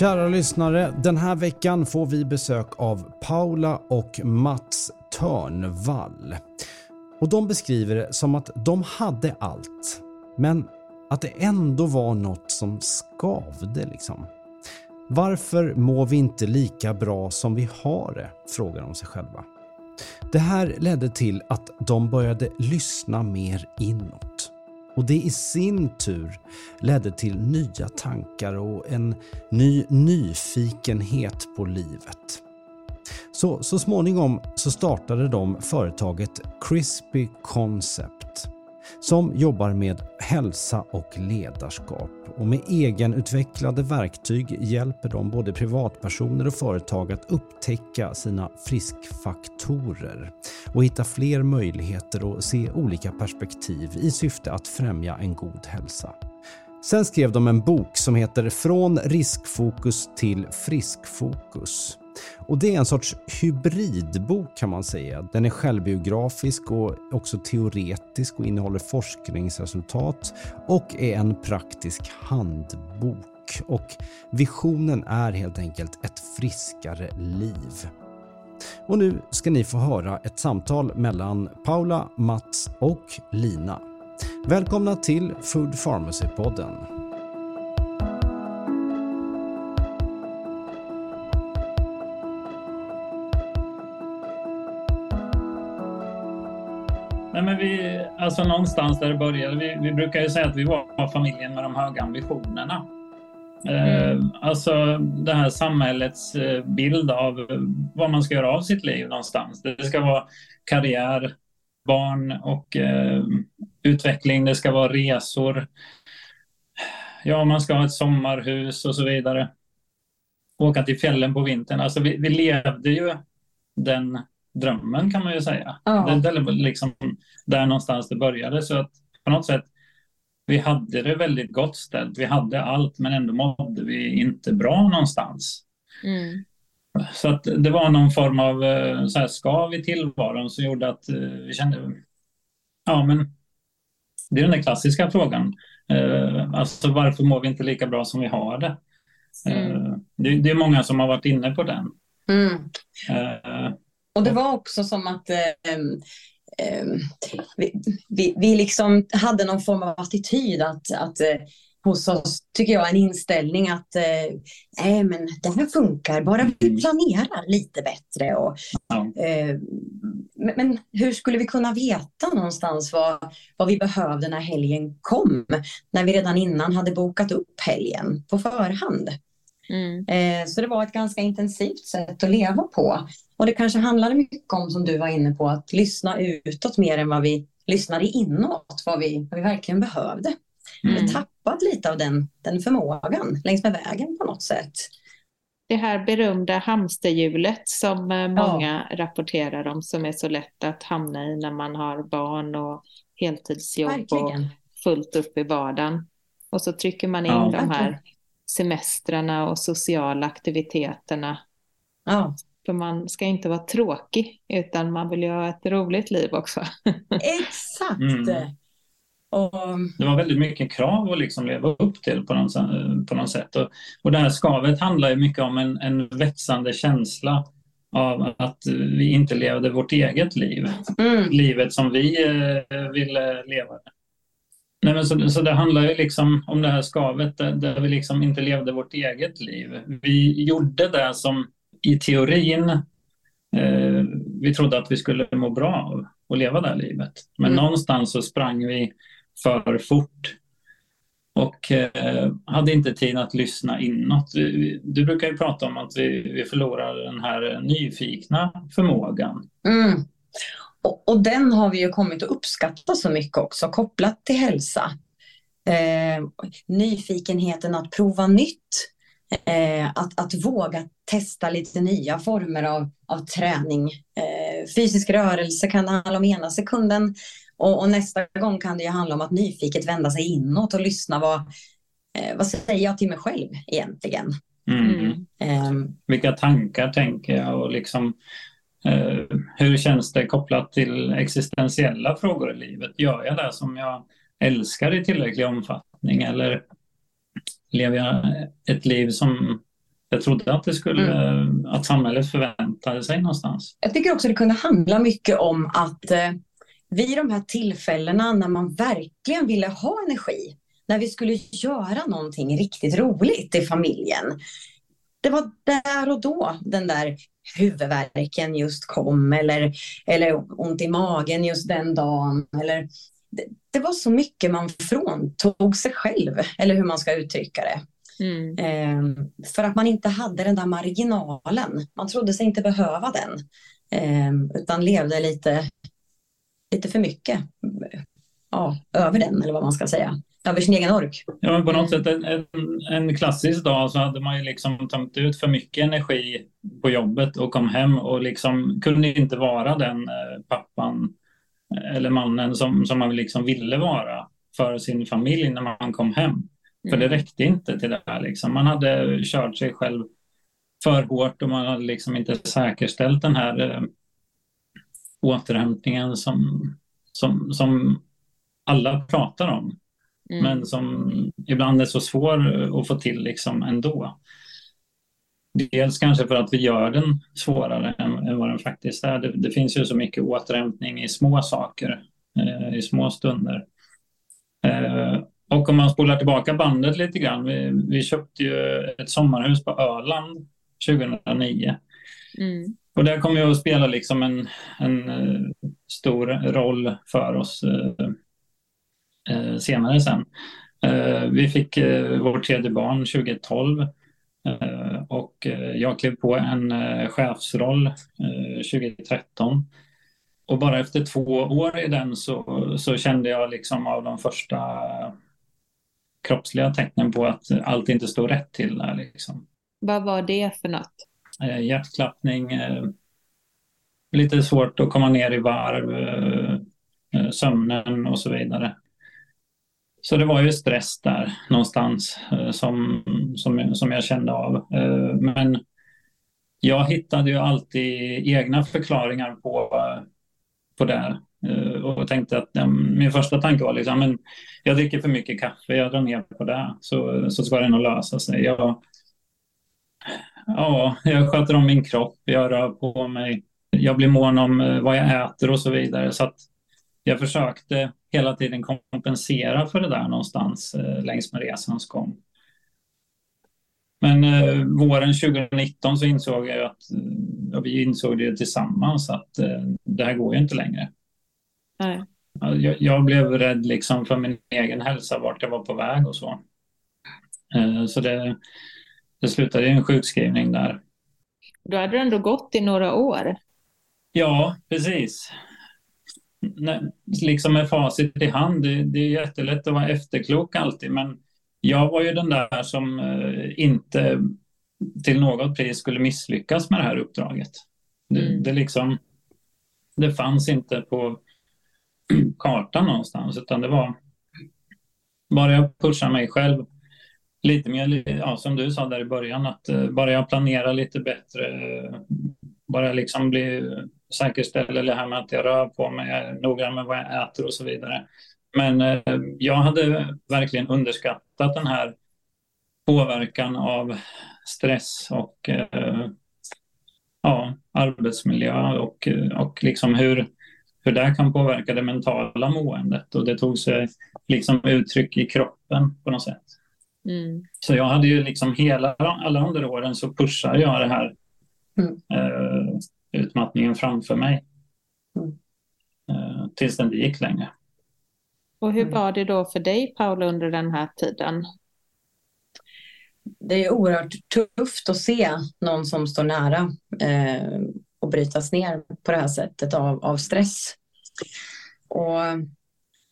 Kära lyssnare, den här veckan får vi besök av Paula och Mats Törnvall. Och de beskriver det som att de hade allt, men att det ändå var något som skavde liksom. Varför mår vi inte lika bra som vi har det? frågar de sig själva. Det här ledde till att de började lyssna mer inåt. Och det i sin tur ledde till nya tankar och en ny nyfikenhet på livet. Så, så småningom så startade de företaget Crispy Concept som jobbar med hälsa och ledarskap och med egenutvecklade verktyg hjälper de både privatpersoner och företag att upptäcka sina friskfaktorer och hitta fler möjligheter och se olika perspektiv i syfte att främja en god hälsa. Sen skrev de en bok som heter Från riskfokus till friskfokus och det är en sorts hybridbok kan man säga. Den är självbiografisk och också teoretisk och innehåller forskningsresultat och är en praktisk handbok. Och visionen är helt enkelt ett friskare liv. Och nu ska ni få höra ett samtal mellan Paula, Mats och Lina. Välkomna till Food Pharmacy-podden. Nej, men vi, alltså någonstans där det började, vi, vi brukar ju säga att vi var familjen med de höga ambitionerna. Eh, mm. alltså det här samhällets eh, bild av vad man ska göra av sitt liv någonstans. Det ska vara karriär, barn och eh, utveckling, det ska vara resor. Ja, man ska ha ett sommarhus och så vidare. Åka till fjällen på vintern. Alltså vi, vi levde ju den drömmen kan man ju säga. Ja. Det är liksom där någonstans det började. Så att på något sätt, vi hade det väldigt gott ställt. Vi hade allt, men ändå mådde vi inte bra någonstans. Mm. Så att det var någon form av eh, så här, skav i tillvaron som gjorde att eh, vi kände, ja men det är den där klassiska frågan. Eh, alltså varför mår vi inte lika bra som vi har det? Mm. Det, det, är många som har varit inne på den. Mm. Och det var också som att eh, vi, vi, vi liksom hade någon form av attityd att, att eh, hos oss, tycker jag, en inställning att eh, nej, men det här funkar, bara vi mm. planerar lite bättre. Och, eh, men, men, hur skulle vi kunna veta någonstans vad, vad vi behövde när helgen kom? När vi redan innan hade bokat upp helgen på förhand. Mm. Eh, så det var ett ganska intensivt sätt att leva på. Och det kanske handlade mycket om, som du var inne på, att lyssna utåt mer än vad vi lyssnade inåt, vad vi, vad vi verkligen behövde. Mm. Vi har tappat lite av den, den förmågan längs med vägen på något sätt. Det här berömda hamsterhjulet som eh, många ja. rapporterar om som är så lätt att hamna i när man har barn och heltidsjobb verkligen. och fullt upp i vardagen. Och så trycker man in ja, de här semestrarna och sociala aktiviteterna. Ja. För man ska inte vara tråkig, utan man vill ju ha ett roligt liv också. Exakt! Mm. Och... Det var väldigt mycket krav att liksom leva upp till på något, på något sätt. Och, och det här skavet handlar ju mycket om en, en växande känsla av att vi inte levde vårt eget liv. Mm. Livet som vi eh, ville leva. Nej, men så, så det handlar ju liksom om det här skavet där, där vi liksom inte levde vårt eget liv. Vi gjorde det som i teorin eh, vi trodde att vi skulle må bra av. att leva det här livet. Men mm. någonstans så sprang vi för fort och eh, hade inte tid att lyssna inåt. Du, du brukar ju prata om att vi, vi förlorar den här nyfikna förmågan. Mm. Och, och, den har vi ju kommit att uppskatta så mycket också kopplat till hälsa. Eh, nyfikenheten att prova nytt. Eh, att, att våga testa lite nya former av, av träning. Eh, fysisk rörelse kan det handla om ena sekunden och, och, nästa gång kan det ju handla om att nyfiket vända sig inåt och lyssna vad, eh, vad säger jag till mig själv egentligen. Mm. Mm. Vilka tankar tänker jag och liksom eh, hur känns det kopplat till existentiella frågor i livet? Gör jag det som jag älskar i tillräcklig omfattning eller lever jag ett liv som jag trodde att det skulle, mm. att samhället förväntade sig någonstans. Jag tycker också det kunde handla mycket om att eh, vid de här tillfällena när man verkligen ville ha energi, när vi skulle göra någonting riktigt roligt i familjen. Det var där och då den där huvudvärken just kom eller, eller ont i magen just den dagen. Eller, det, var så mycket man fråntog sig själv, eller hur man ska uttrycka det. Mm. Eh, för att man inte hade den där marginalen. Man trodde sig inte behöva den. Eh, utan levde lite lite för mycket ja, över den, eller vad man ska säga. Över sin egen ork. Ja, men på något sätt en, en, en klassisk dag så hade man ju liksom tömt ut för mycket energi på jobbet och kom hem och liksom kunde inte vara den eh, pappan eller mannen som, som man liksom ville vara för sin familj när man kom hem. För det mm. räckte inte till det här. Liksom. Man hade kört sig själv för hårt och man hade liksom inte säkerställt den här eh, återhämtningen som, som, som alla pratar om. Mm. Men som ibland är så svår att få till liksom ändå. Dels kanske för att vi gör den svårare än, än vad den faktiskt är. Det, det, finns ju så mycket återhämtning i små saker, eh, i små stunder. Eh, och om man spolar tillbaka bandet lite grann. Vi, vi köpte ju ett sommarhus på Öland 2009. Mm. Och det kommer ju att spela liksom en, en uh, stor roll för oss uh, uh, senare sen. vi fick vårt tredje barn 2012 och jag klev på en chefsroll 2013. Och bara efter två år i den så, så kände jag liksom av de första kroppsliga tecknen på att allt inte stod rätt till där. Liksom. Vad var det för något? Eh, hjärtklappning, eh, lite svårt att komma ner i varv, eh, sömnen och så vidare. Så det var ju stress där någonstans eh, som, som, som jag kände av. Eh, men jag hittade ju alltid egna förklaringar på, eh, på det. Och tänkte att ja, min första tanke var liksom, men jag dricker för mycket kaffe, jag drar ner på det, så, så ska det nog lösa sig. Jag, Ja, jag sköter om min kropp, jag rör på mig, jag blir mån om vad jag äter och så vidare. Så att jag försökte hela tiden kompensera för det där någonstans eh, längs med resans gång. Men eh, våren 2019 så insåg jag att, och eh, vi insåg det tillsammans, att eh, det här går ju inte längre. Nej. Jag, jag, blev rädd liksom för min egen hälsa, vart jag var på väg och så. Eh, så det, det slutade i en sjukskrivning där. Då hade det ändå gått i några år. Ja, precis. Liksom med facit i hand, det, det är jättelätt att vara efterklok alltid, men jag var ju den där som eh, inte till något pris skulle misslyckas med det här uppdraget. Det, mm. det, liksom, det fanns inte på kartan någonstans, utan det var bara jag pushar mig själv lite mer, ja, som du sa där i början, att uh, bara jag planerar lite bättre, uh, bara jag liksom blir säkerställer det här med att jag rör på mig, är noggrann med vad jag äter och så vidare. Men uh, jag hade verkligen underskattat den här påverkan av stress och ja, arbetsmiljö och, och liksom hur, hur det kan påverka det mentala måendet. Och det tog sig liksom uttryck i kroppen på något sätt. Mm. Så jag hade ju liksom hela, alla under åren så pushar jag det här mm. eh, utmattningen framför mig. Mm. eh, tills det inte gick längre. Och hur var det då för dig, Paula, under den här tiden? Det är oerhört tufft att se någon som står nära eh, och brytas ner på det här sättet av, av stress. Och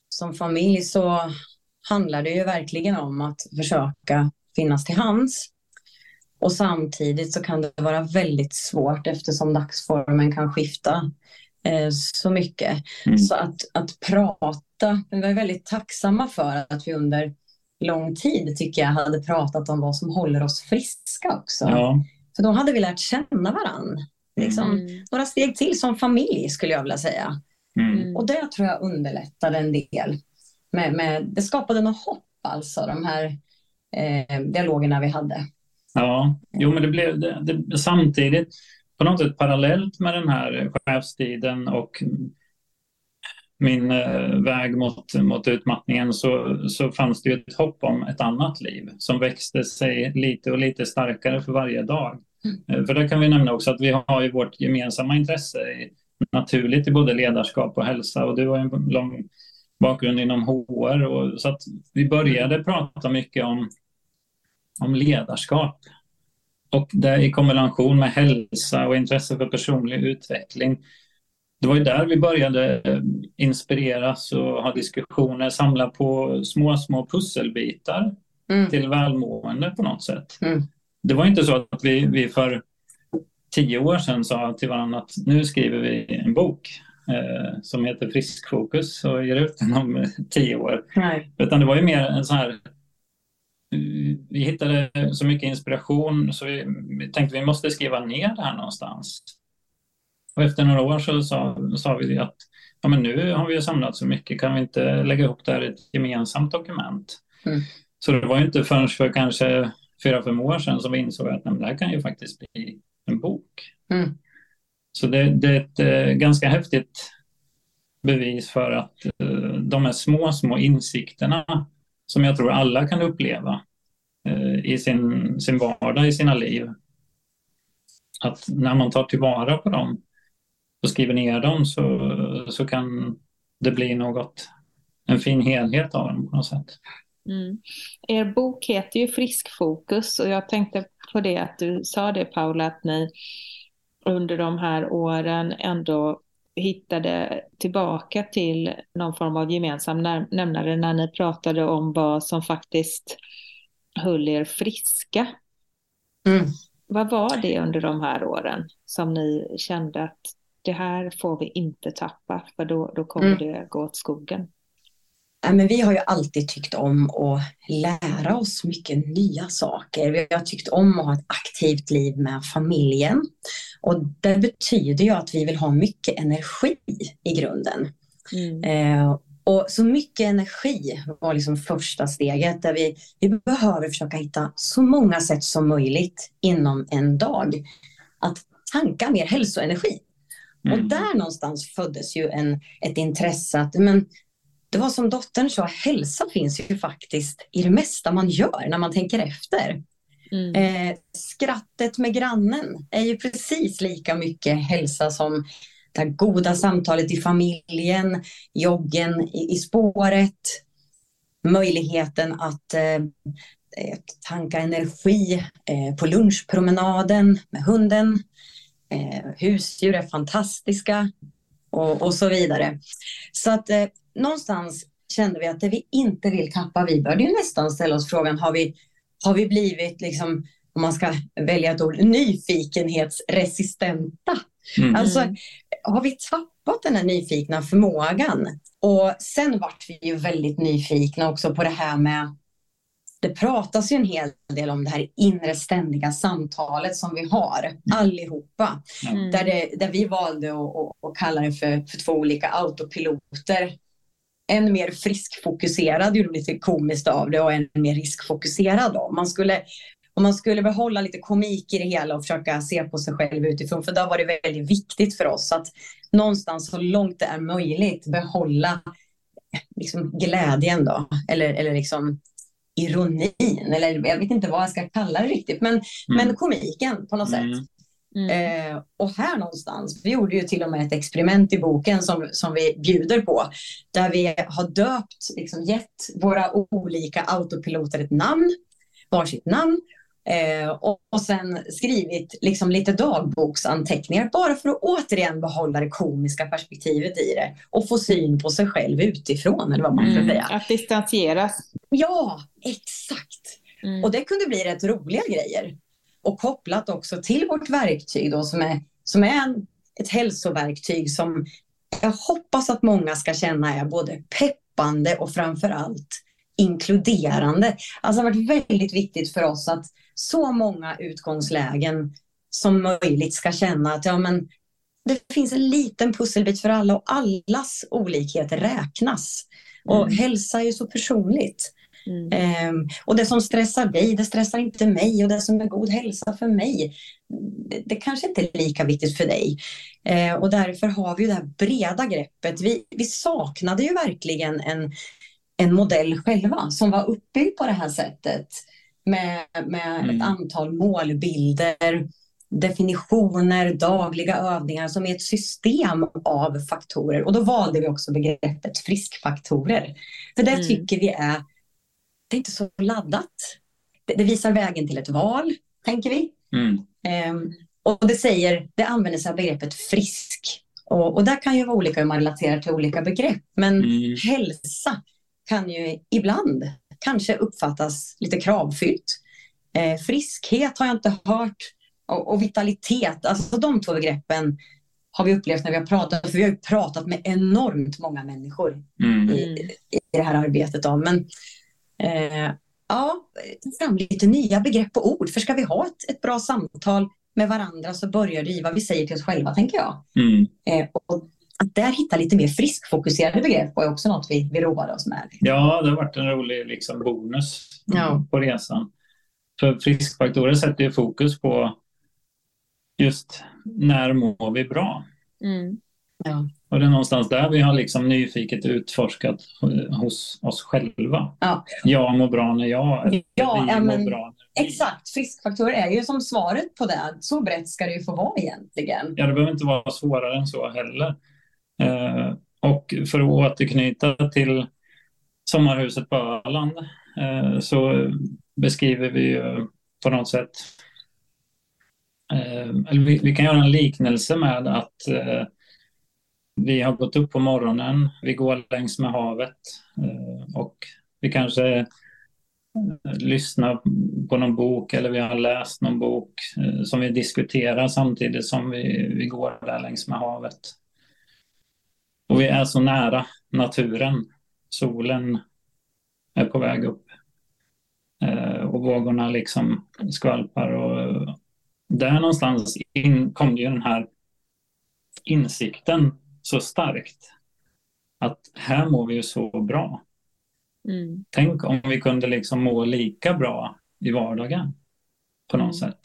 som familj så handlar det ju verkligen om att försöka finnas till hands. Och samtidigt så kan det vara väldigt svårt eftersom dagsformen kan skifta eh, så mycket. Mm. Så att, att prata, vi var väldigt tacksamma för att vi under lång tid tycker jag hade pratat om vad som håller oss friska också. Ja. För då hade vi lärt känna varandra. Liksom, mm. Några steg till som familj skulle jag vilja säga. Mm. Och det tror jag underlättade en del. Med, med, det skapade något hopp alltså, de här eh, dialogerna vi hade. Ja, jo men det blev det, det, samtidigt på något sätt parallellt med den här chefstiden och min eh, väg mot, mot utmattningen så, så fanns det ju ett hopp om ett annat liv som växte sig lite och lite starkare för varje dag. Mm. Eh, för där kan vi nämna också att vi har ju vårt gemensamma intresse naturligt i både ledarskap och hälsa och du har en lång bakgrund inom HR och, så att vi började prata mycket om, om ledarskap och det i kombination med hälsa och intresse för personlig utveckling. Det var ju där vi började eh, inspireras och ha diskussioner, samla på små, små pusselbitar mm. till välmående på något sätt. Mm. Det var inte så att vi, vi för tio år sedan sa till varandra att nu skriver vi en bok eh, som heter Friskfokus och ger ut den om tio år. Nej. Utan det var ju mer en sån här vi hittade så mycket inspiration så vi, vi tänkte vi måste skriva ner det här någonstans. Och efter några år så sa, sa vi att ja, men nu har vi samlat så mycket, kan vi inte lägga ihop det här i ett gemensamt dokument? Mm. Så det var inte förrän för kanske fyra, fem år sedan som vi insåg att det här kan ju faktiskt bli en bok. Mm. Så det, det, är ett eh, ganska häftigt bevis för att eh, de här små, små insikterna som jag tror alla kan uppleva eh, i sin, sin vardag, i sina liv. Att när man tar tillvara på dem och skriver ner dem så, så kan det bli något, en fin helhet av dem på något sätt. Mm. Er bok heter ju Friskfokus och jag tänkte på det att du sa det Paula, att ni under de här åren ändå hittade tillbaka till någon form av gemensam nämnare när ni pratade om vad som faktiskt höll er friska. Mm. Vad var det under de här åren som ni kände att det här får vi inte tappa för då, då kommer mm. det gå åt skogen? Men vi har ju alltid tyckt om att lära oss mycket nya saker. Vi har tyckt om att ha ett aktivt liv med familjen. Och det betyder ju att vi vill ha mycket energi i grunden. Mm. Eh, och så mycket energi var liksom första steget där vi, vi behöver försöka hitta så många sätt som möjligt inom en dag att tanka mer hälsoenergi. Mm. Och där någonstans föddes ju en, ett intresse att men, det var som dottern sa, hälsa finns ju faktiskt i det mesta man gör när man tänker efter. Mm. Eh, skrattet med grannen är ju precis lika mycket hälsa som det goda samtalet i familjen, joggen i, i spåret, möjligheten att eh, tanka energi eh, på lunchpromenaden med hunden. Eh, husdjur är fantastiska och, och så vidare. Så att eh, någonstans kände vi att det vi inte vill tappa, vi började ju nästan ställa oss frågan, har vi, har vi blivit, liksom, om man ska välja ett ord, nyfikenhetsresistenta? Mm. Alltså, har vi tappat den här nyfikna förmågan? Och sen vart vi ju väldigt nyfikna också på det här med det pratas ju en hel del om det här inre ständiga samtalet som vi har allihopa. Mm. Där, det, där vi valde att, att, att kalla det för, för två olika autopiloter en mer friskfokuserad, gjorde lite komiskt av det, och en mer riskfokuserad. Då. Man skulle, om man skulle behålla lite komik i det hela och försöka se på sig själv utifrån, för då var det väldigt viktigt för oss att någonstans så långt det är möjligt behålla liksom glädjen då, eller, eller liksom ironin, eller jag vet inte vad jag ska kalla det riktigt, men, mm. men komiken på något mm. sätt. Mm. Eh, och här någonstans, vi gjorde ju till och med ett experiment i boken som, som vi bjuder på, där vi har döpt, liksom gett våra olika autopiloter ett namn, varsitt namn, eh, och, och sen skrivit liksom lite dagboksanteckningar bara för att återigen behålla det komiska perspektivet i det och få syn på sig själv utifrån, eller vad man ska mm, säga. Att distanseras. Ja, exakt. Mm. Och det kunde bli rätt roliga grejer och kopplat också till vårt verktyg då, som är, som är en, ett hälsoverktyg som jag hoppas att många ska känna är både peppande och framför allt inkluderande. Alltså det har varit väldigt viktigt för oss att så många utgångslägen som möjligt ska känna att ja, men det finns en liten pusselbit för alla och allas olikheter räknas. Och mm. hälsa är ju så personligt. Mm. Um, och det som stressar dig, det stressar inte mig och det som är god hälsa för mig, det, det kanske inte är lika viktigt för dig. Uh, och därför har vi det här breda greppet. Vi, vi saknade ju verkligen en, en modell själva som var uppbyggd på det här sättet med, med mm. ett antal målbilder, definitioner, dagliga övningar som är ett system av faktorer. Och då valde vi också begreppet friskfaktorer. För det mm. tycker vi är det är inte så laddat. Det, det visar vägen till ett val, tänker vi. Mm. Um, och det säger, det använder sig av begreppet frisk. Och, och där kan ju vara olika hur man relaterar till olika begrepp. Men mm. hälsa kan ju ibland kanske uppfattas lite kravfyllt. Eh, friskhet har jag inte hört. Och, och, vitalitet, alltså de två begreppen har vi upplevt när vi har pratat. För vi har ju pratat med enormt många människor mm. i, i det här arbetet. Då. Men eh, ja, fram lite nya begrepp och ord. För ska vi ha ett, ett bra samtal med varandra så börjar det i vad vi säger till oss själva, tänker jag. Mm. Eh, och att där hitta lite mer friskfokuserade begrepp var också något vi, vi roade oss med. Ja, det har varit en rolig liksom, bonus ja. på resan. För friskfaktorer sätter ju fokus på just när mår vi bra? Mm. Ja. Och det är någonstans där vi har liksom nyfiket utforskat hos oss själva. Ja. Jag mår bra när jag, ja, vi men, mår bra. Exakt, friskfaktorer är ju som svaret på det. Så brett ska det ju få vara egentligen. Ja, det behöver inte vara svårare än så heller. Mm. Eh, och för att återknyta till sommarhuset på Öland eh, så beskriver vi ju på något sätt eh, eller vi, vi, kan göra en liknelse med att eh, vi har gått upp på morgonen, vi går längs med havet eh, och vi kanske eh, lyssnar på någon bok eller vi har läst någon bok eh, som vi diskuterar samtidigt som vi, vi går där längs med havet. Och vi är så nära naturen. Solen är på väg upp och vågorna liksom skvalpar och där någonstans in, kom ju den här insikten så starkt. Att här mår vi ju så bra. Mm. Tänk om vi kunde liksom må lika bra i vardagen på något mm. sätt.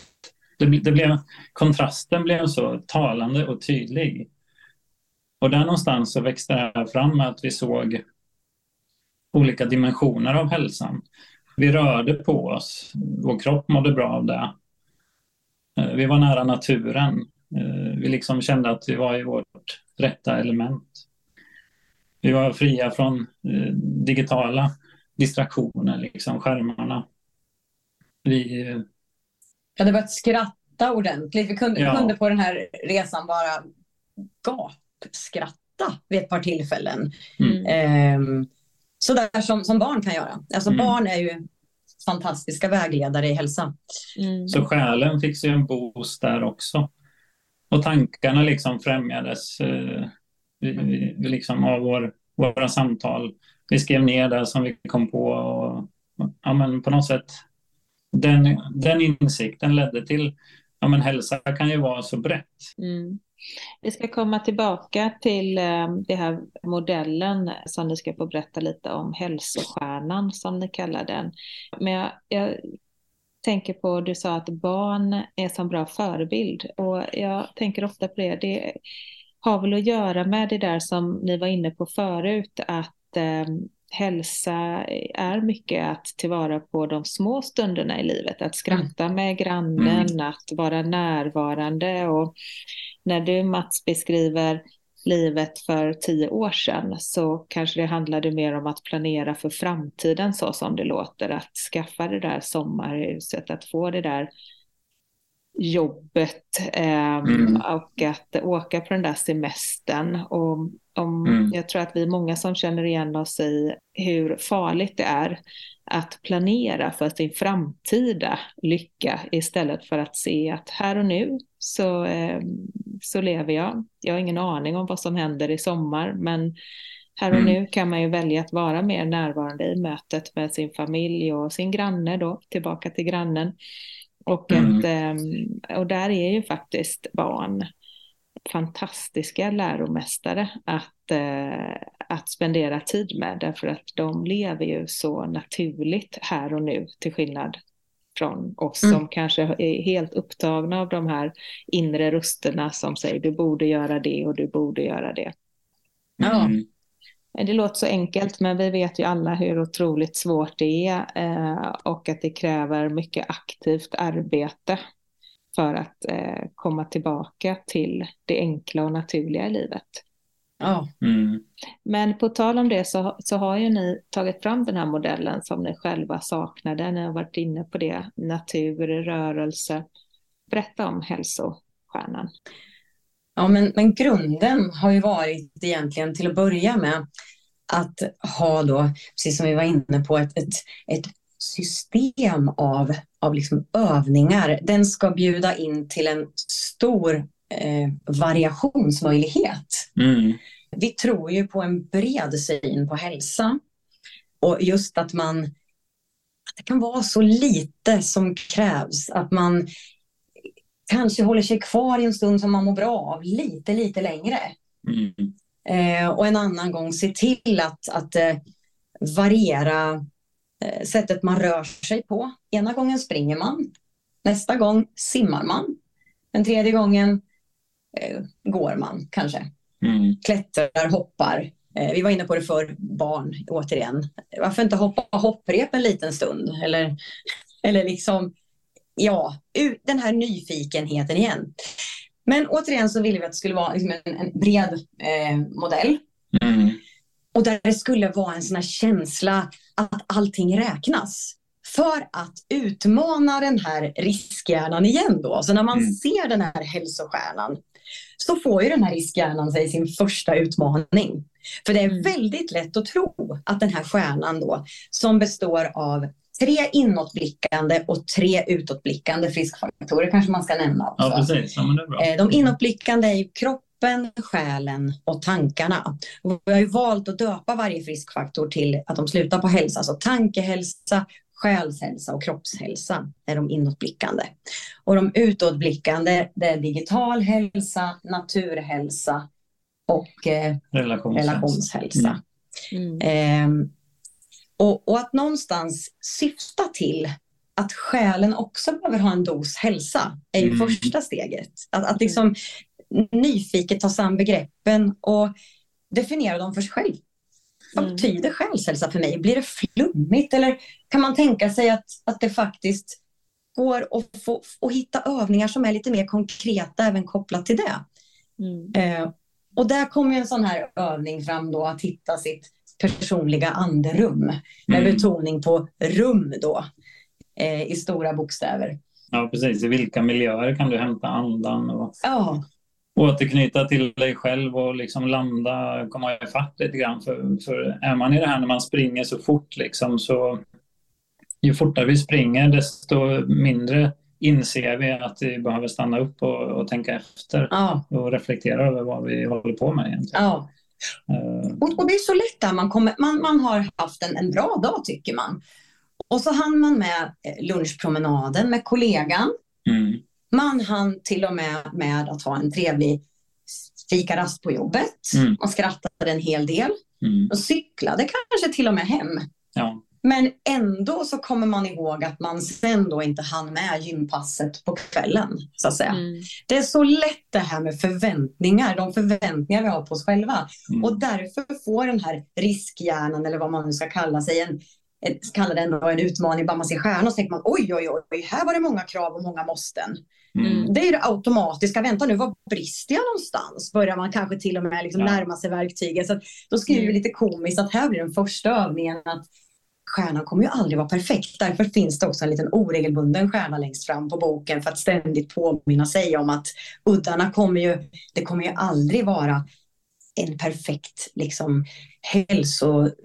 Det, det, blev, kontrasten blev så talande och tydlig. Och där någonstans så växte det här fram att vi såg olika dimensioner av hälsan. Vi rörde på oss, vår kropp mådde bra av det. Eh, vi var nära naturen. Eh, vi liksom kände att vi var i vårt rätta element. Vi var fria från eh, digitala distraktioner, liksom skärmarna. Vi... Ja, det var att skratta ordentligt. Vi kunde, ja. kunde på den här resan bara gapskratta vid ett par tillfällen. Mm. Eh, sådär som, som barn kan göra. Alltså mm. barn är ju fantastiska vägledare i hälsa. Mm. Så själen fick sig en boost där också. Och tankarna liksom främjades eh, liksom av vår, våra samtal. Vi skrev ner det som vi kom på och ja, men på något sätt den, den insikten ledde till ja, men hälsa kan ju vara så brett. Mm. Vi ska komma tillbaka till eh, den här modellen som ni ska få berätta lite om, hälsostjärnan som ni kallar den. Men jag, jag tänker på, du sa att barn är som bra förebild och jag tänker ofta på det. Det har väl att göra med det där som ni var inne på förut, att eh, hälsa är mycket att tillvara på de små stunderna i livet. Att skratta med grannen, mm. att vara närvarande. Och när du Mats beskriver livet för tio år sedan så kanske det handlade mer om att planera för framtiden så som det låter. Att skaffa det där sommarhuset, att få det där jobbet eh, mm. och att åka på den där semestern. Och om, mm. Jag tror att vi är många som känner igen oss i hur farligt det är att planera för sin framtida lycka istället för att se att här och nu så, eh, så lever jag. Jag har ingen aning om vad som händer i sommar men här och mm. nu kan man ju välja att vara mer närvarande i mötet med sin familj och sin granne då, tillbaka till grannen. Och, mm. att, ehm, och där är ju faktiskt barn fantastiska läromästare att, eh, att spendera tid med därför att de lever ju så naturligt här och nu till skillnad från oss mm. som kanske är helt upptagna av de här inre rösterna som säger du borde göra det och du borde göra det. Mm. Det låter så enkelt, men vi vet ju alla hur otroligt svårt det är eh, och att det kräver mycket aktivt arbete för att eh, komma tillbaka till det enkla och naturliga i livet. Ja. Mm. Men på tal om det så, så har ju ni tagit fram den här modellen som ni själva saknade. Ni har varit inne på det, natur, rörelse. Berätta om hälsostjärnan. Ja, men, men grunden har ju varit egentligen till att börja med att ha då, precis som vi var inne på, ett, ett, ett system av, av liksom övningar. Den ska bjuda in till en stor eh, variationsmöjlighet. Mm. Vi tror ju på en bred syn på hälsa och just att man att det kan vara så lite som krävs. Att man kanske håller sig kvar i en stund som man mår bra av lite, lite längre. Mm. Eh, och en annan gång se till att, att eh, variera eh, sättet man rör sig på. Ena gången springer man, nästa gång simmar man, den tredje gången eh, går man kanske. Mm. Klättrar, hoppar. Eh, vi var inne på det för barn, återigen. Varför inte hoppa hopprep en liten stund? Eller, eller liksom ja, den här nyfikenheten igen. Men återigen så ville vi att det skulle vara liksom en, en, bred eh, modell. Mm. Och där det skulle vara en sån här känsla att allting räknas. För att utmana den här riskhjärnan igen då. Så när man mm. ser den här hälsostjärnan så får ju den här riskhjärnan sig sin första utmaning. För det är mm. väldigt lätt att tro att den här stjärnan då som består av tre inåtblickande och tre utåtblickande friskfaktorer kanske man ska nämna också. Ja, precis. Ja, men det är bra. Eh, de inåtblickande är kroppen, själen och tankarna. Och vi har ju valt att döpa varje friskfaktor till att de slutar på hälsa, alltså tankehälsa, själshälsa och kroppshälsa är de inåtblickande. Och de utåtblickande det är digital hälsa, naturhälsa och eh, relationshälsa. relationshälsa. Mm. Mm. Eh, och, och, att någonstans syfta till att själen också behöver ha en dos hälsa är ju mm. första steget. Att, att liksom nyfiket ta sig an begreppen och definiera dem för sig själv. Vad mm. betyder själshälsa för mig? Blir det flummigt eller kan man tänka sig att, att det faktiskt går att få, att hitta övningar som är lite mer konkreta även kopplat till det? Mm. Eh, och där kommer en sån här övning fram då att hitta sitt personliga anderum. Med mm. betoning på rum då, eh, i stora bokstäver. Ja, precis. I vilka miljöer kan du hämta andan och ja. återknyta till dig själv och liksom landa, komma ifatt lite grann. För, för är man i det här när man springer så fort, liksom, så ju fortare vi springer desto mindre inser vi att vi behöver stanna upp och, och tänka efter ja. och reflektera över vad vi håller på med egentligen. Ja. Och, och, det är så lätt där man, kommer, man, man har haft en, en bra dag tycker man. Och så hann man med eh, lunchpromenaden med kollegan. Mm. Man hann till och med med att ha en trevlig fikarast på jobbet. Mm. Man skrattade en hel del. Mm. Och cyklade kanske till och med hem. Ja. Men ändå så kommer man ihåg att man sen då inte hann med gympasset på kvällen. så att säga. Mm. Det är så lätt det här med förväntningar, de förväntningar vi har på oss själva. Mm. Och därför får den här riskhjärnan, eller vad man nu ska kalla sig, en, kalla det ändå en utmaning, bara man ser stjärnor så tänker man oj, oj, oj, här var det många krav och många måsten. Mm. Det är det automatiska, vänta nu, var brister jag någonstans? Börjar man kanske till och med liksom ja. närma sig verktyget. Så då skriver vi mm. lite komiskt att här blir den första övningen att stjärnan kommer ju aldrig vara perfekt. Därför finns det också en liten oregelbunden stjärna längst fram på boken för att ständigt påminna sig om att uddarna kommer ju, det kommer ju aldrig vara en perfekt liksom, hälsoform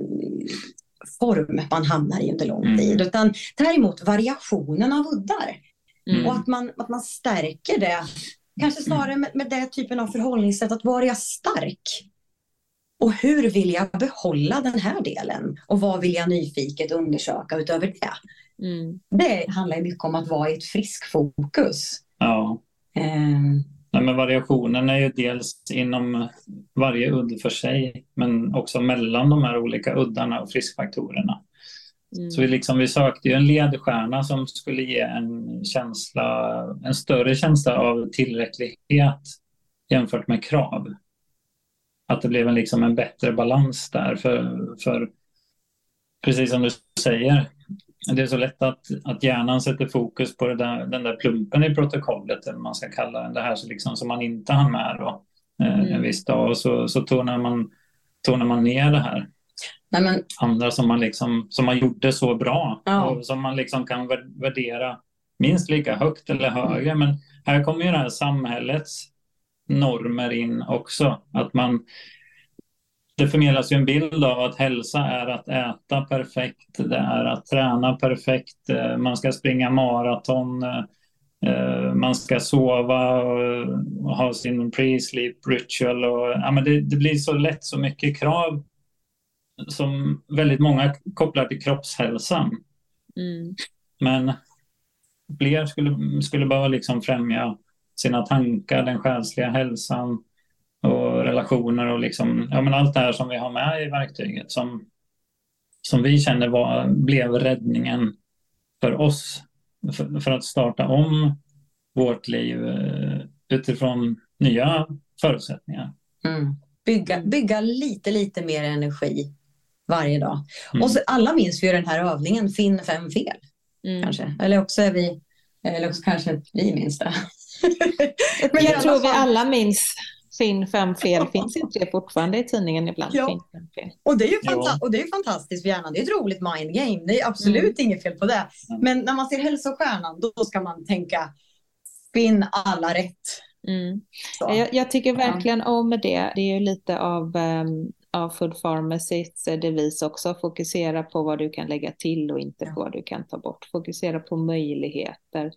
man hamnar i under lång mm. tid. Utan däremot variationen av uddar. Mm. Och att man, att man stärker det. Kanske snarare med, med den typen av förhållningssätt, att vara stark. Och hur vill jag behålla den här delen? Och vad vill jag nyfiket undersöka utöver det? Mm. Det handlar mycket om att vara i ett friskfokus. Ja. Eh. Nej, men variationen är ju dels inom varje udd för sig men också mellan de här olika uddarna och friskfaktorerna. Mm. Så vi, liksom, vi sökte ju en ledstjärna som skulle ge en känsla, en större känsla av tillräcklighet jämfört med krav att det blev en, liksom en bättre balans där. För, för precis som du säger, det är så lätt att, att hjärnan sätter fokus på där, den där plumpen i protokollet, eller man ska kalla den, det här liksom, som man inte hann med då, eh, mm. en viss dag. Och så, så tonar, man, tonar man ner det här. Nej, men... Andra som man, liksom, som man gjorde så bra ja. och som man liksom kan värdera minst lika högt eller högre. Men här kommer ju det här samhällets normer in också. Att man, det förmedlas ju en bild av att hälsa är att äta perfekt, det är att träna perfekt, eh, man ska springa maraton, eh, man ska sova och ha sin pre-sleep ritual. Och, ja, men det, det, blir så lätt så mycket krav som väldigt många kopplar till kroppshälsan. Mm. Men fler skulle, skulle behöva liksom främja sina tankar, den själsliga hälsan och relationer och liksom, ja, men allt det här som vi har med i verktyget som, som vi känner var, blev räddningen för oss för, för att starta om vårt liv eh, utifrån nya förutsättningar. Mm. Bygga, bygga lite, lite mer energi varje dag. Mm. Och så, alla minns ju den här övningen, finn fem fel. Mm. Kanske. Eller också är vi, eller också kanske vi minns det. Men jag tror vi alla minns Finn fem fel, finns inte det fortfarande i tidningen ibland? Ja. Finn, fel. Och, det är ju ja. och det är fantastiskt för hjärnan, det är ett roligt mind game, det är absolut mm. inget fel på det. Mm. Men när man ser hälsostjärnan, då ska man tänka finn alla rätt. Mm. Jag, jag, tycker verkligen om det. Det är ju lite av, um, av Food Pharmacys devis också. Fokusera på vad du kan lägga till och inte på vad du kan ta bort. Fokusera på möjligheter.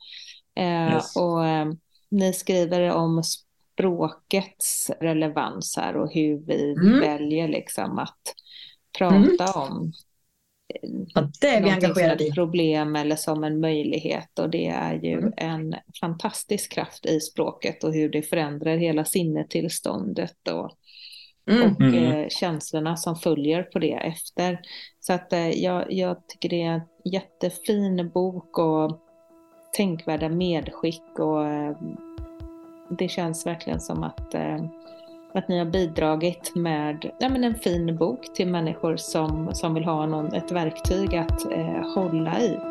Eh, yes. och um, ni skriver om språkets relevans här och hur vi mm. väljer liksom att prata mm. om ja, det är vi engagerade i. problem eller som en möjlighet och det är ju mm. en fantastisk kraft i språket och hur det förändrar hela sinnetillståndet och, mm. och mm. eh, känslorna som följer på det efter. Så att eh, jag, jag tycker det är en jättefin bok och tänkvärda medskick och eh, det känns verkligen som att, eh, att ni har bidragit med ja, men en fin bok till människor som, som vill ha någon, ett verktyg att eh, hålla i.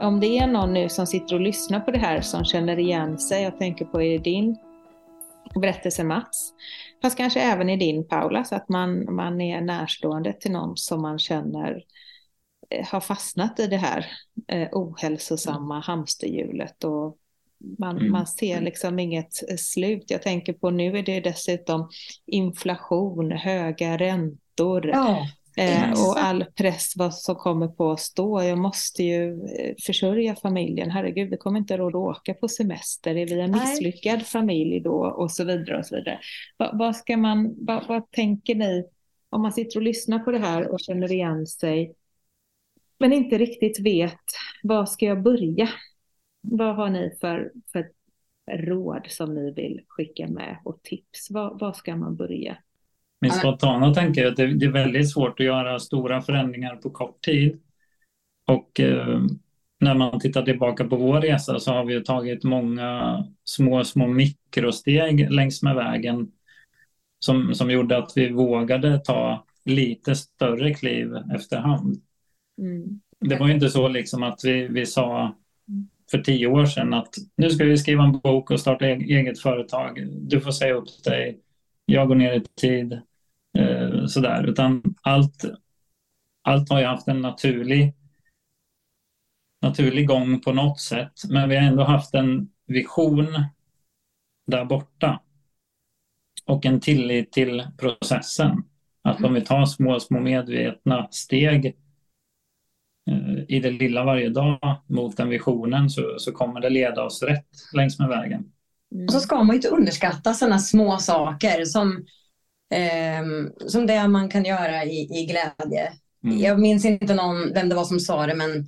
Om det är någon nu som sitter och lyssnar på det här som känner igen sig, jag tänker på i din berättelse Mats, fast kanske även i din Paula, så att man, man är närstående till någon som man känner eh, har fastnat i det här eh, ohälsosamma hamsterhjulet och man, mm. man ser liksom inget slut. Jag tänker på nu är det dessutom inflation, höga räntor, ja. Eh, och all press vad som kommer på oss då. Jag måste ju eh, försörja familjen. Herregud, vi kommer inte råd att åka på semester. Är vi en misslyckad Nej. familj då? Och så vidare. och så vidare. Vad, vad ska man, vad, vad tänker ni om man sitter och lyssnar på det här och känner igen sig men inte riktigt vet var ska jag börja? Vad har ni för, för råd som ni vill skicka med och tips? Var, var ska man börja? Min spontana tanke är att det, är väldigt svårt att göra stora förändringar på kort tid. Och eh, när man tittar tillbaka på vår resa så har vi tagit många små, små mikrosteg längs med vägen som, som gjorde att vi vågade ta lite större kliv efterhand. Mm. Det var inte så liksom att vi, vi sa för tio år sedan att nu ska vi skriva en bok och starta eget företag. Du får säga upp dig jag går ner i tid, eh, sådär. Utan allt, allt har ju haft en naturlig, naturlig gång på något sätt. Men vi har ändå haft en vision där borta. Och en tillit till processen. Att om vi tar små, små medvetna steg eh, i det lilla varje dag mot den visionen så, så kommer det leda oss rätt längs med vägen. Mm. Och så ska man inte underskatta sådana små saker som, eh, som det man kan göra i, i glädje. Mm. Jag minns inte någon, vem det var som sa det, men,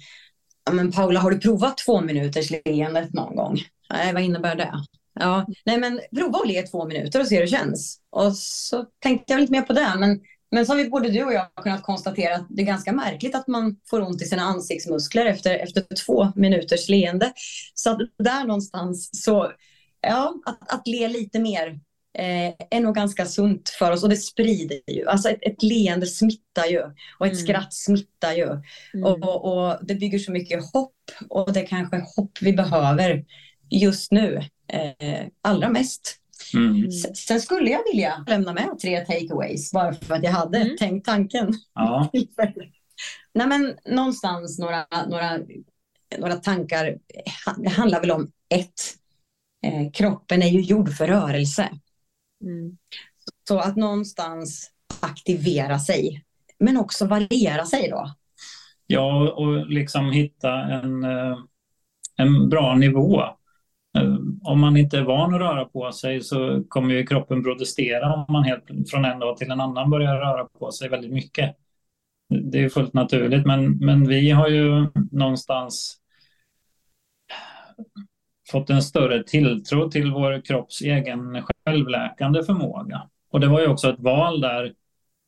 men Paula, har du provat två minuters leendet någon gång? Nej, vad innebär det? Ja, nej men prova att le två minuter och se hur det känns. Och så tänkte jag lite mer på det, men men så har vi både du och jag kunnat konstatera att det är ganska märkligt att man får ont i sina ansiktsmuskler efter, efter två minuters leende. Så att där någonstans så ja, att, att le lite mer eh, är nog ganska sunt för oss och det sprider ju. Alltså ett, ett leende smittar ju och ett mm. skratt smittar ju. Mm. Och, och, det bygger så mycket hopp och det är kanske hopp vi behöver just nu eh, allra mest. Mm. Sen skulle jag vilja lämna med tre takeaways bara för att jag hade mm. tänkt tanken. Ja. Nej, men någonstans några, några, några tankar. Det handlar väl om ett, eh, kroppen är ju gjord för rörelse. Mm. Så att någonstans aktivera sig, men också variera sig då. Ja, och liksom hitta en, eh, en bra nivå. Eh, om man inte är van att röra på sig så kommer ju kroppen protestera om man helt från en dag till en annan börjar röra på sig väldigt mycket. Det är fullt naturligt, men, men vi har ju någonstans fått en större tilltro till vår kropps egen självläkande förmåga. Och det var ju också ett val där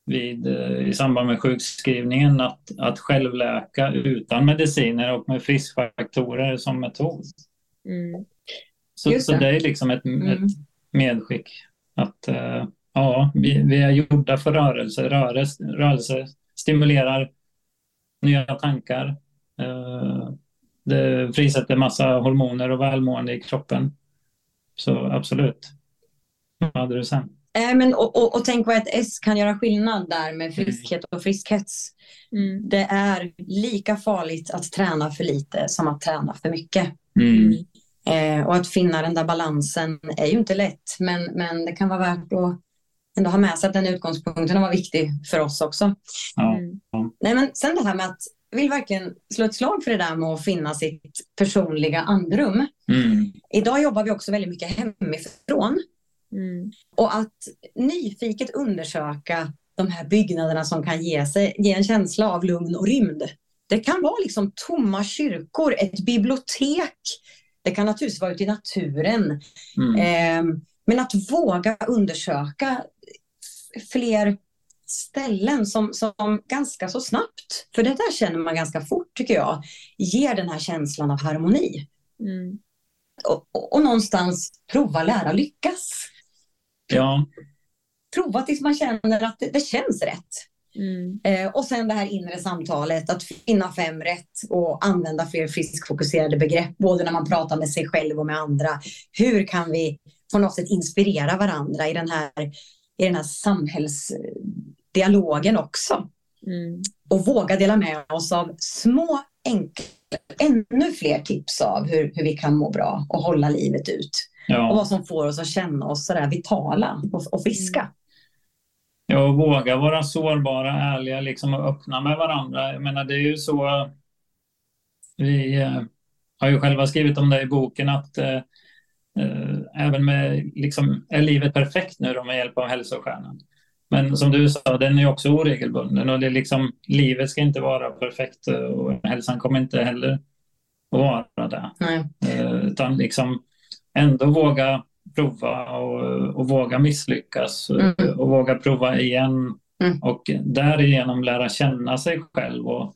vid, eh, i samband med sjukskrivningen att, att självläka utan mediciner och med friskfaktorer som metod. Mm. Så, det. så det är liksom ett, mm. ett medskick att uh, ja, vi, vi är gjorda för rörelse. Rörelse, rörelse stimulerar nya tankar. Uh, det frisätter massa hormoner och välmående i kroppen. Så absolut. Vad hade du sen? Äh, men, och, och, och, tänk vad ett S kan göra skillnad där med friskhet och friskhets. Mm. Det är lika farligt att träna för lite som att träna för mycket. Mm. Eh, och att finna den där balansen är ju inte lätt, men, men det kan vara värt att ändå ha med sig att den utgångspunkten var viktig för oss också. Ja. Mm. Nej, men sen det här med att vill verkligen slå ett slag för det där med att finna sitt personliga andrum. Mm. Idag jobbar vi också väldigt mycket hemifrån. Mm. Och att nyfiket undersöka de här byggnaderna som kan ge, sig, ge en känsla av lugn och rymd. Det kan vara liksom tomma kyrkor, ett bibliotek, Det kan naturligtvis vara ute i naturen. Mm. Eh, men att våga undersöka fler ställen som, som ganska så snabbt, för det där känner man ganska fort tycker jag, ger den här känslan av harmoni. Mm. Och, och, och, någonstans prova, lära, lyckas. Ja. Prova tills man känner att det, det känns rätt. Mm. Eh, och sen det här inre samtalet, att finna fem rätt och använda fler friskfokuserade begrepp, både när man pratar med sig själv och med andra. Hur kan vi på något sätt inspirera varandra i den här, i den här samhällsdialogen också? Mm. Och våga dela med oss av små, enkla, ännu fler tips av hur, hur vi kan må bra och hålla livet ut. Ja. Och vad som får oss att känna oss sådär vitala och, och friska. Ja, och våga vara sårbara, ärliga liksom, och öppna med varandra. Jag menar, det är ju så... Vi eh, har ju själva skrivit om det i boken att eh, eh, även med, liksom, är livet perfekt nu då med hjälp av hälsostjärnan? Men som du sa, den är också oregelbunden och det är liksom, livet ska inte vara perfekt och hälsan kommer inte heller att vara det. Nej. Eh, utan liksom ändå våga prova och, och våga misslyckas mm. och våga prova igen mm. och därigenom lära känna sig själv och,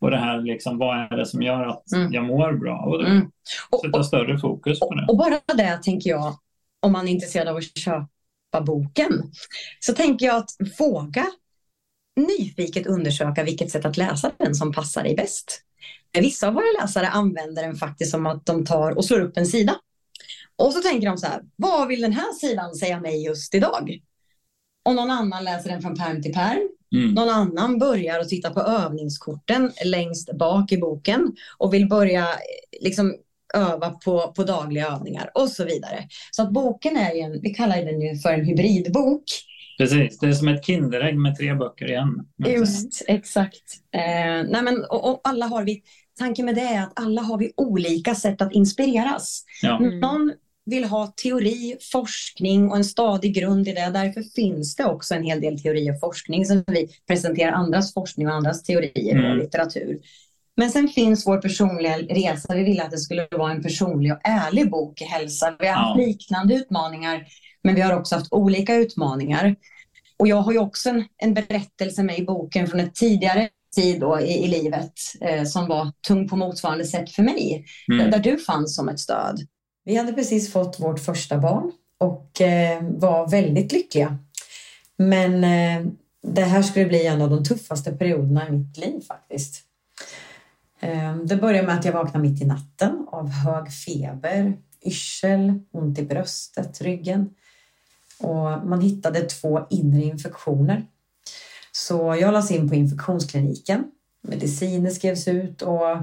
och det här liksom, vad är det som gör att mm. jag mår bra och, mm. och sätta större fokus på det. Och bara det tänker jag, om man är intresserad av att köpa boken, så tänker jag att våga nyfiket undersöka vilket sätt att läsa den som passar dig bäst. Vissa av våra läsare använder den faktiskt som att de tar och slår upp en sida och så tänker de så här, vad vill den här sidan säga mig just idag? Och någon annan läser den från perm till perm. Mm. Någon annan börjar att titta på övningskorten längst bak i boken och vill börja liksom öva på, på dagliga övningar och så vidare. Så att boken är ju en, vi kallar den ju för en hybridbok. Precis, det är som ett Kinderägg med tre böcker igen. Just, exakt. Eh, nej men, och, och alla har vi, tanken med det är att alla har vi olika sätt att inspireras. Ja. Någon vill ha teori, forskning och en stadig grund i det. Därför finns det också en hel del teori och forskning som vi presenterar andras forskning och andras teorier mm. och litteratur. Men sen finns vår personliga resa. Vi ville att det skulle vara en personlig och ärlig bok i hälsa. Vi har haft ja. liknande utmaningar, men vi har också haft olika utmaningar. Och jag har ju också en, en berättelse med i boken från ett tidigare tid då i, i livet eh, som var tung på motsvarande sätt för mig, mm. där, där du fanns som ett stöd. Vi hade precis fått vårt första barn och eh, var väldigt lyckliga. Men eh, det här skulle bli en av de tuffaste perioderna i mitt liv faktiskt. Ehm, det började med att jag vaknade mitt i natten av hög feber, yrsel, ont i bröstet, ryggen. Och man hittade två inre infektioner. Så jag lades in på infektionskliniken. Mediciner skrevs ut och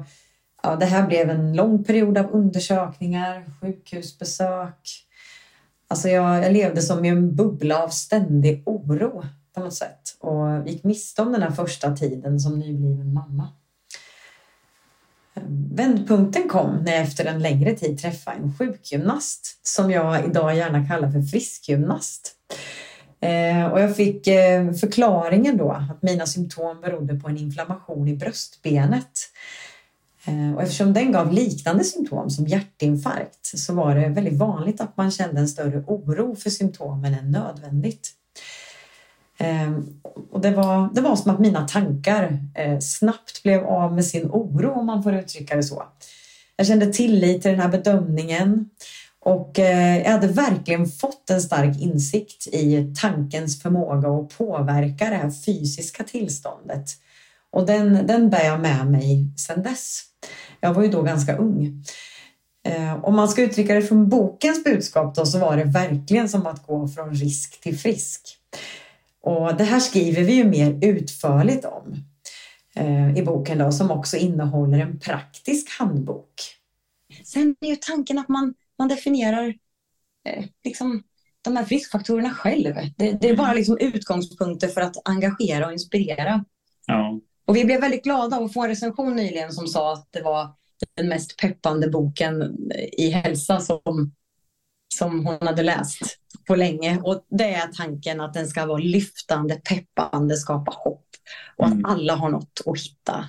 ja, det här blev en lång period av undersökningar, sjukhusbesök. Alltså jag, jag levde som i en bubbla av ständig oro på något sätt och gick miste om den här första tiden som nybliven mamma. Vändpunkten kom när jag efter en längre tid träffade en sjukgymnast som jag idag gärna kallar för friskgymnast. Eh, och jag fick eh, förklaringen då att mina symptom berodde på en inflammation i bröstbenet eh, och eftersom den gav liknande symptom som hjärtinfarkt så var det väldigt vanligt att man kände en större oro för symptomen än nödvändigt. Eh, och det, var, det var som att mina tankar eh, snabbt blev av med sin oro om man får uttrycka det så. Jag kände tillit till den här bedömningen och eh, jag hade verkligen fått en stark insikt i tankens förmåga att påverka det här fysiska tillståndet. Och den, den bär jag med mig sedan dess. Jag var ju då ganska ung. Ehm, om man ska uttrycka det från bokens budskap då, så var det verkligen som att gå från risk till frisk. Och det här skriver vi ju mer utförligt om eh, i boken då, som också innehåller en praktisk handbok. Sen är ju tanken att man, man definierar eh, liksom, de här friskfaktorerna själv. Det, det är bara liksom utgångspunkter för att engagera och inspirera. Ja. Och vi blev väldigt glada av att få en recension nyligen som sa att det var den mest peppande boken i hälsa som, som hon hade läst på länge. Och det är tanken att den ska vara lyftande, peppande, skapa hopp och att mm. alla har något att hitta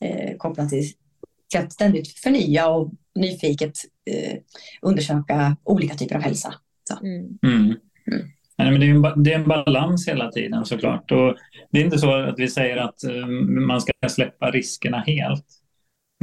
eh, kopplat till till att ständigt förnya och nyfiket eh, undersöka olika typer av hälsa. Mm. Mm. Mm. Nej, men det, är en, det är en balans hela tiden såklart. Och det är inte så att vi säger att uh, man ska släppa riskerna helt.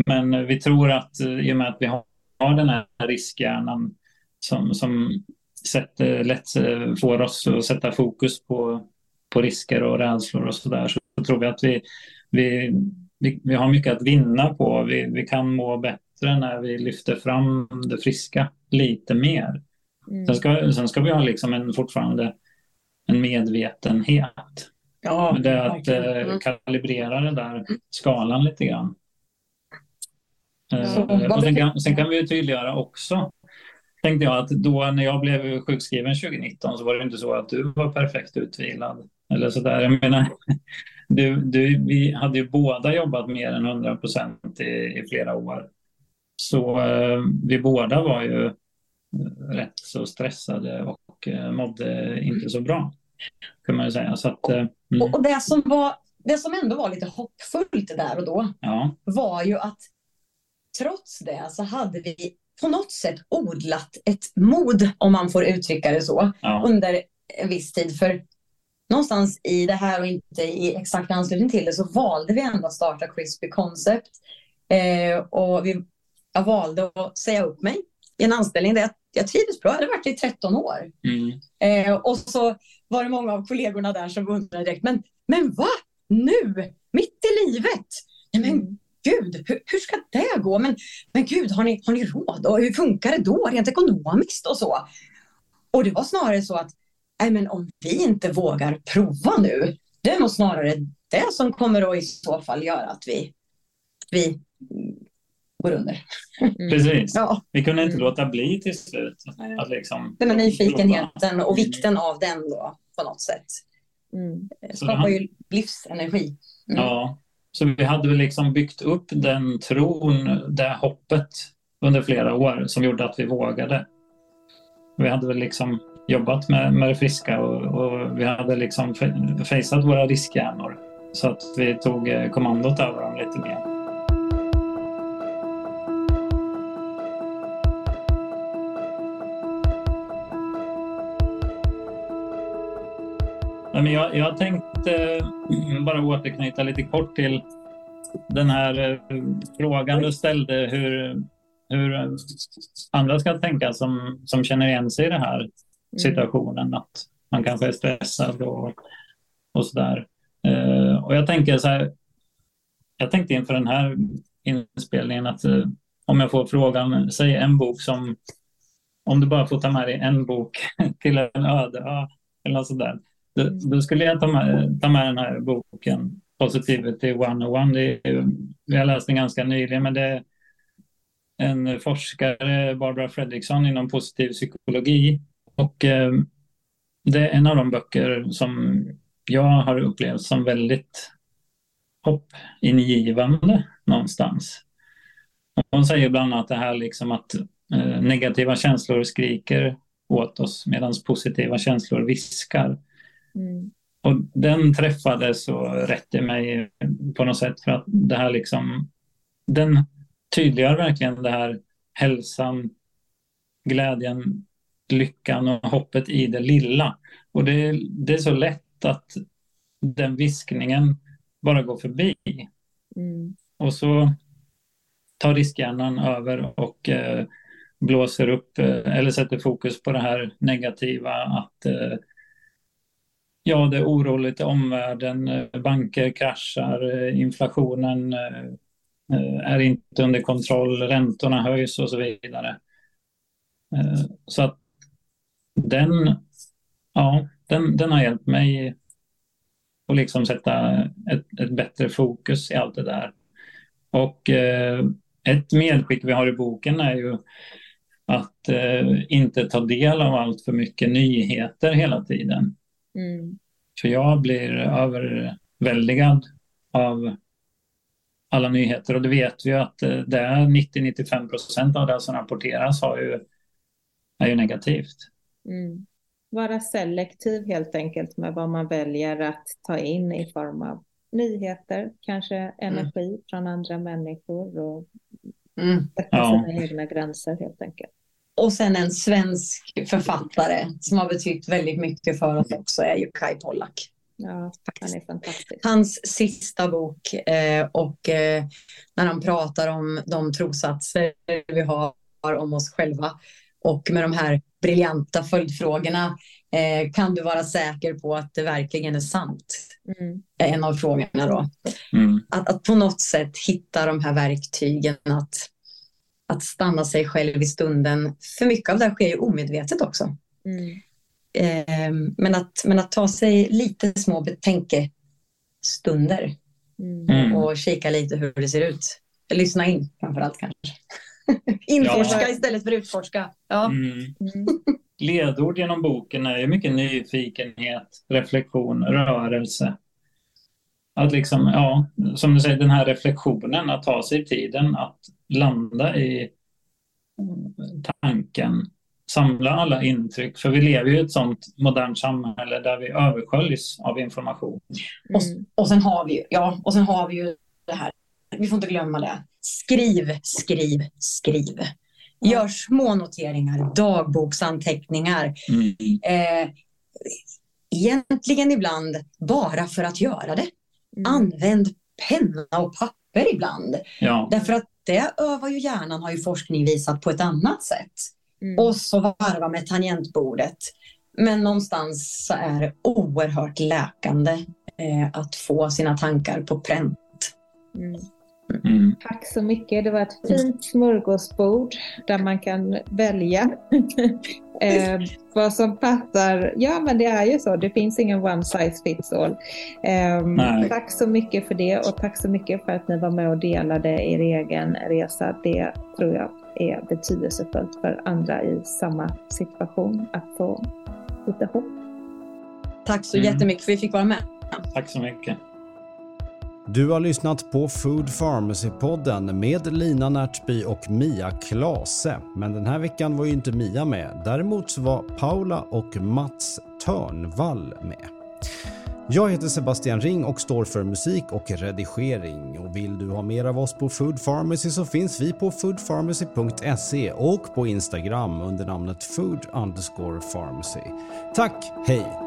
Men vi tror att uh, i och med att vi har, har den här riskhjärnan som, som sätter, lätt uh, får oss att sätta fokus på, på risker och rädslor och sådär så tror vi att vi, vi, vi, vi har mycket att vinna på. Vi, vi kan må bättre när vi lyfter fram det friska lite mer. Mm. Sen, ska, sen ska vi ha liksom en, fortfarande en medvetenhet. Ja, det är att eh, mm. kalibrera den där skalan lite grann. Eh, och sen, kan, sen kan vi tydliggöra också, tänkte jag, att då när jag blev sjukskriven 2019 så var det inte så att du var perfekt utvilad. Eller så där. Jag menar, du, du, vi hade ju båda jobbat mer än 100 procent i, i flera år. Så eh, vi båda var ju rätt så stressade och eh, mådde inte så bra. Kan man ju säga. Så att, eh, mm. och, och det, som var, det som ändå var lite hoppfullt där och då ja. var ju att trots det så hade vi på något sätt odlat ett mod, om man får uttrycka det så, ja. under en viss tid. För någonstans i det här och inte i exakt anslutning till det så valde vi ändå att starta Crispy Concept. Eh, och vi, jag valde att säga upp mig i en anställning där jag, jag trivdes bra. Jag hade varit i 13 år. Mm. Eh, och så var det många av kollegorna där som undrade direkt, men, men va? Nu? Mitt i livet? Nej, men mm. Gud, hur, hur, ska det gå? Men, men gud, har ni, har ni råd? Och hur funkar det då rent ekonomiskt och så? Och det var snarare så att, nej men om vi inte vågar prova nu, det är nog snarare det som kommer att i så fall göra att vi, vi går under. Mm. Precis. Ja. Vi kunde inte låta bli till slut. Att liksom den här nyfikenheten och vikten av den då på något sätt. Mm. Skapar ju livsenergi. Mm. Ja, så vi hade väl liksom byggt upp den tron, det hoppet under flera år som gjorde att vi vågade. Vi hade väl liksom jobbat med, med det friska och, och vi hade liksom fejsat våra riskhjärnor så att vi tog eh, kommandot över dem lite mer. Men jag, jag tänkte bara återknyta lite kort till den här eh, frågan du ställde hur, hur andra ska tänka som, som känner igen sig i den här mm. situationen. Att man kanske är stressad och, och sådär. Uh, och jag tänker så här, jag tänkte inför den här inspelningen att om jag får frågan, säg en bok som, om du bara får ta med dig en bok till en öde ö eller något sådär. Då, då, skulle jag ta med, ta med den här boken Positivity 101. Det är, vi har läst den ganska nyligen, men det är en forskare, Barbara Fredriksson, inom positiv psykologi. Och eh, det är en av de böcker som jag har upplevt som väldigt hoppingivande någonstans. Hon säger bland annat det här liksom att eh, negativa känslor skriker åt oss medan positiva känslor viskar. Mm. Och den träffade så rätt i mig på något sätt för att det här liksom, den tydliggör verkligen det här hälsan, glädjen, lyckan och hoppet i det lilla. Och det, det är så lätt att den viskningen bara går förbi. Mm. Och så tar riskhjärnan över och eh, blåser upp eh, eller sätter fokus på det här negativa att eh, Ja, det är oroligt i omvärlden. Eh, banker kraschar, eh, inflationen eh, är inte under kontroll, räntorna höjs och så vidare. Så att den, ja, den, den har hjälpt mig att liksom sätta ett, ett bättre fokus i allt det där. Och ett medskick vi har i boken är ju att inte ta del av allt för mycket nyheter hela tiden. Mm. För jag blir överväldigad av alla nyheter och det vet vi att eh, det är 90-95 procent av det som rapporteras har ju, är ju negativt. Mm. Vara selektiv helt enkelt med vad man väljer att ta in i form av nyheter, kanske energi mm. från andra människor och mm. sätta ja. sina egna gränser helt enkelt. Och sen en svensk författare som har betytt väldigt mycket för oss också är ju Kai Pollak. Ja, han är fantastisk. Hans sista bok eh, och eh, när han pratar om de trossatser vi har om oss själva och med de här briljanta följdfrågorna. Eh, kan du vara säker på att det verkligen är sant? Mm. En av frågorna då. Mm. Att, att på något sätt hitta de här verktygen att, att stanna sig själv i stunden. För mycket av det sker ju omedvetet också. Mm. Eh, men, att, men att ta sig lite små betänkestunder mm. och kika lite hur det ser ut. Lyssna in framför allt kanske. Inforska ja. istället för utforska. Ja. Mm. Mm. Ledord genom boken är ju mycket nyfikenhet, reflektion, rörelse. Att liksom, ja, som du säger, den här reflektionen, att ta sig tiden att landa i tanken, samla alla intryck. För vi lever ju i ett sånt modernt samhälle där vi översköljs av information. Mm. Och, och, sen har vi, ja, och sen har vi ju det här, vi får inte glömma det, Skriv, skriv, skriv. Gör små noteringar, dagboksanteckningar. Mm. Eh, egentligen ibland bara för att göra det. Mm. Använd penna och papper ibland. Ja. Därför att det övar ju hjärnan, har ju forskning visat, på ett annat sätt. Mm. Och så varva med tangentbordet. Men någonstans så är det oerhört läkande eh, att få sina tankar på pränt. Mm. Mm. Tack så mycket. Det var ett fint smörgåsbord där man kan välja eh, vad som passar. Ja, men det är ju så. Det finns ingen one size fits all. Eh, tack så mycket för det och tack så mycket för att ni var med och delade er egen resa. Det tror jag är betydelsefullt för andra i samma situation att få lite hopp. Tack så mm. jättemycket för att vi fick vara med. Tack så mycket. Du har lyssnat på Food Pharmacy-podden med Lina Närtby och Mia Klase. Men den här veckan var ju inte Mia med. Däremot så var Paula och Mats Törnvall med. Jag heter Sebastian Ring och står för musik och redigering. Och vill du ha mer av oss på Food Pharmacy så finns vi på foodpharmacy.se och på Instagram under namnet food underscore pharmacy. Tack, hej!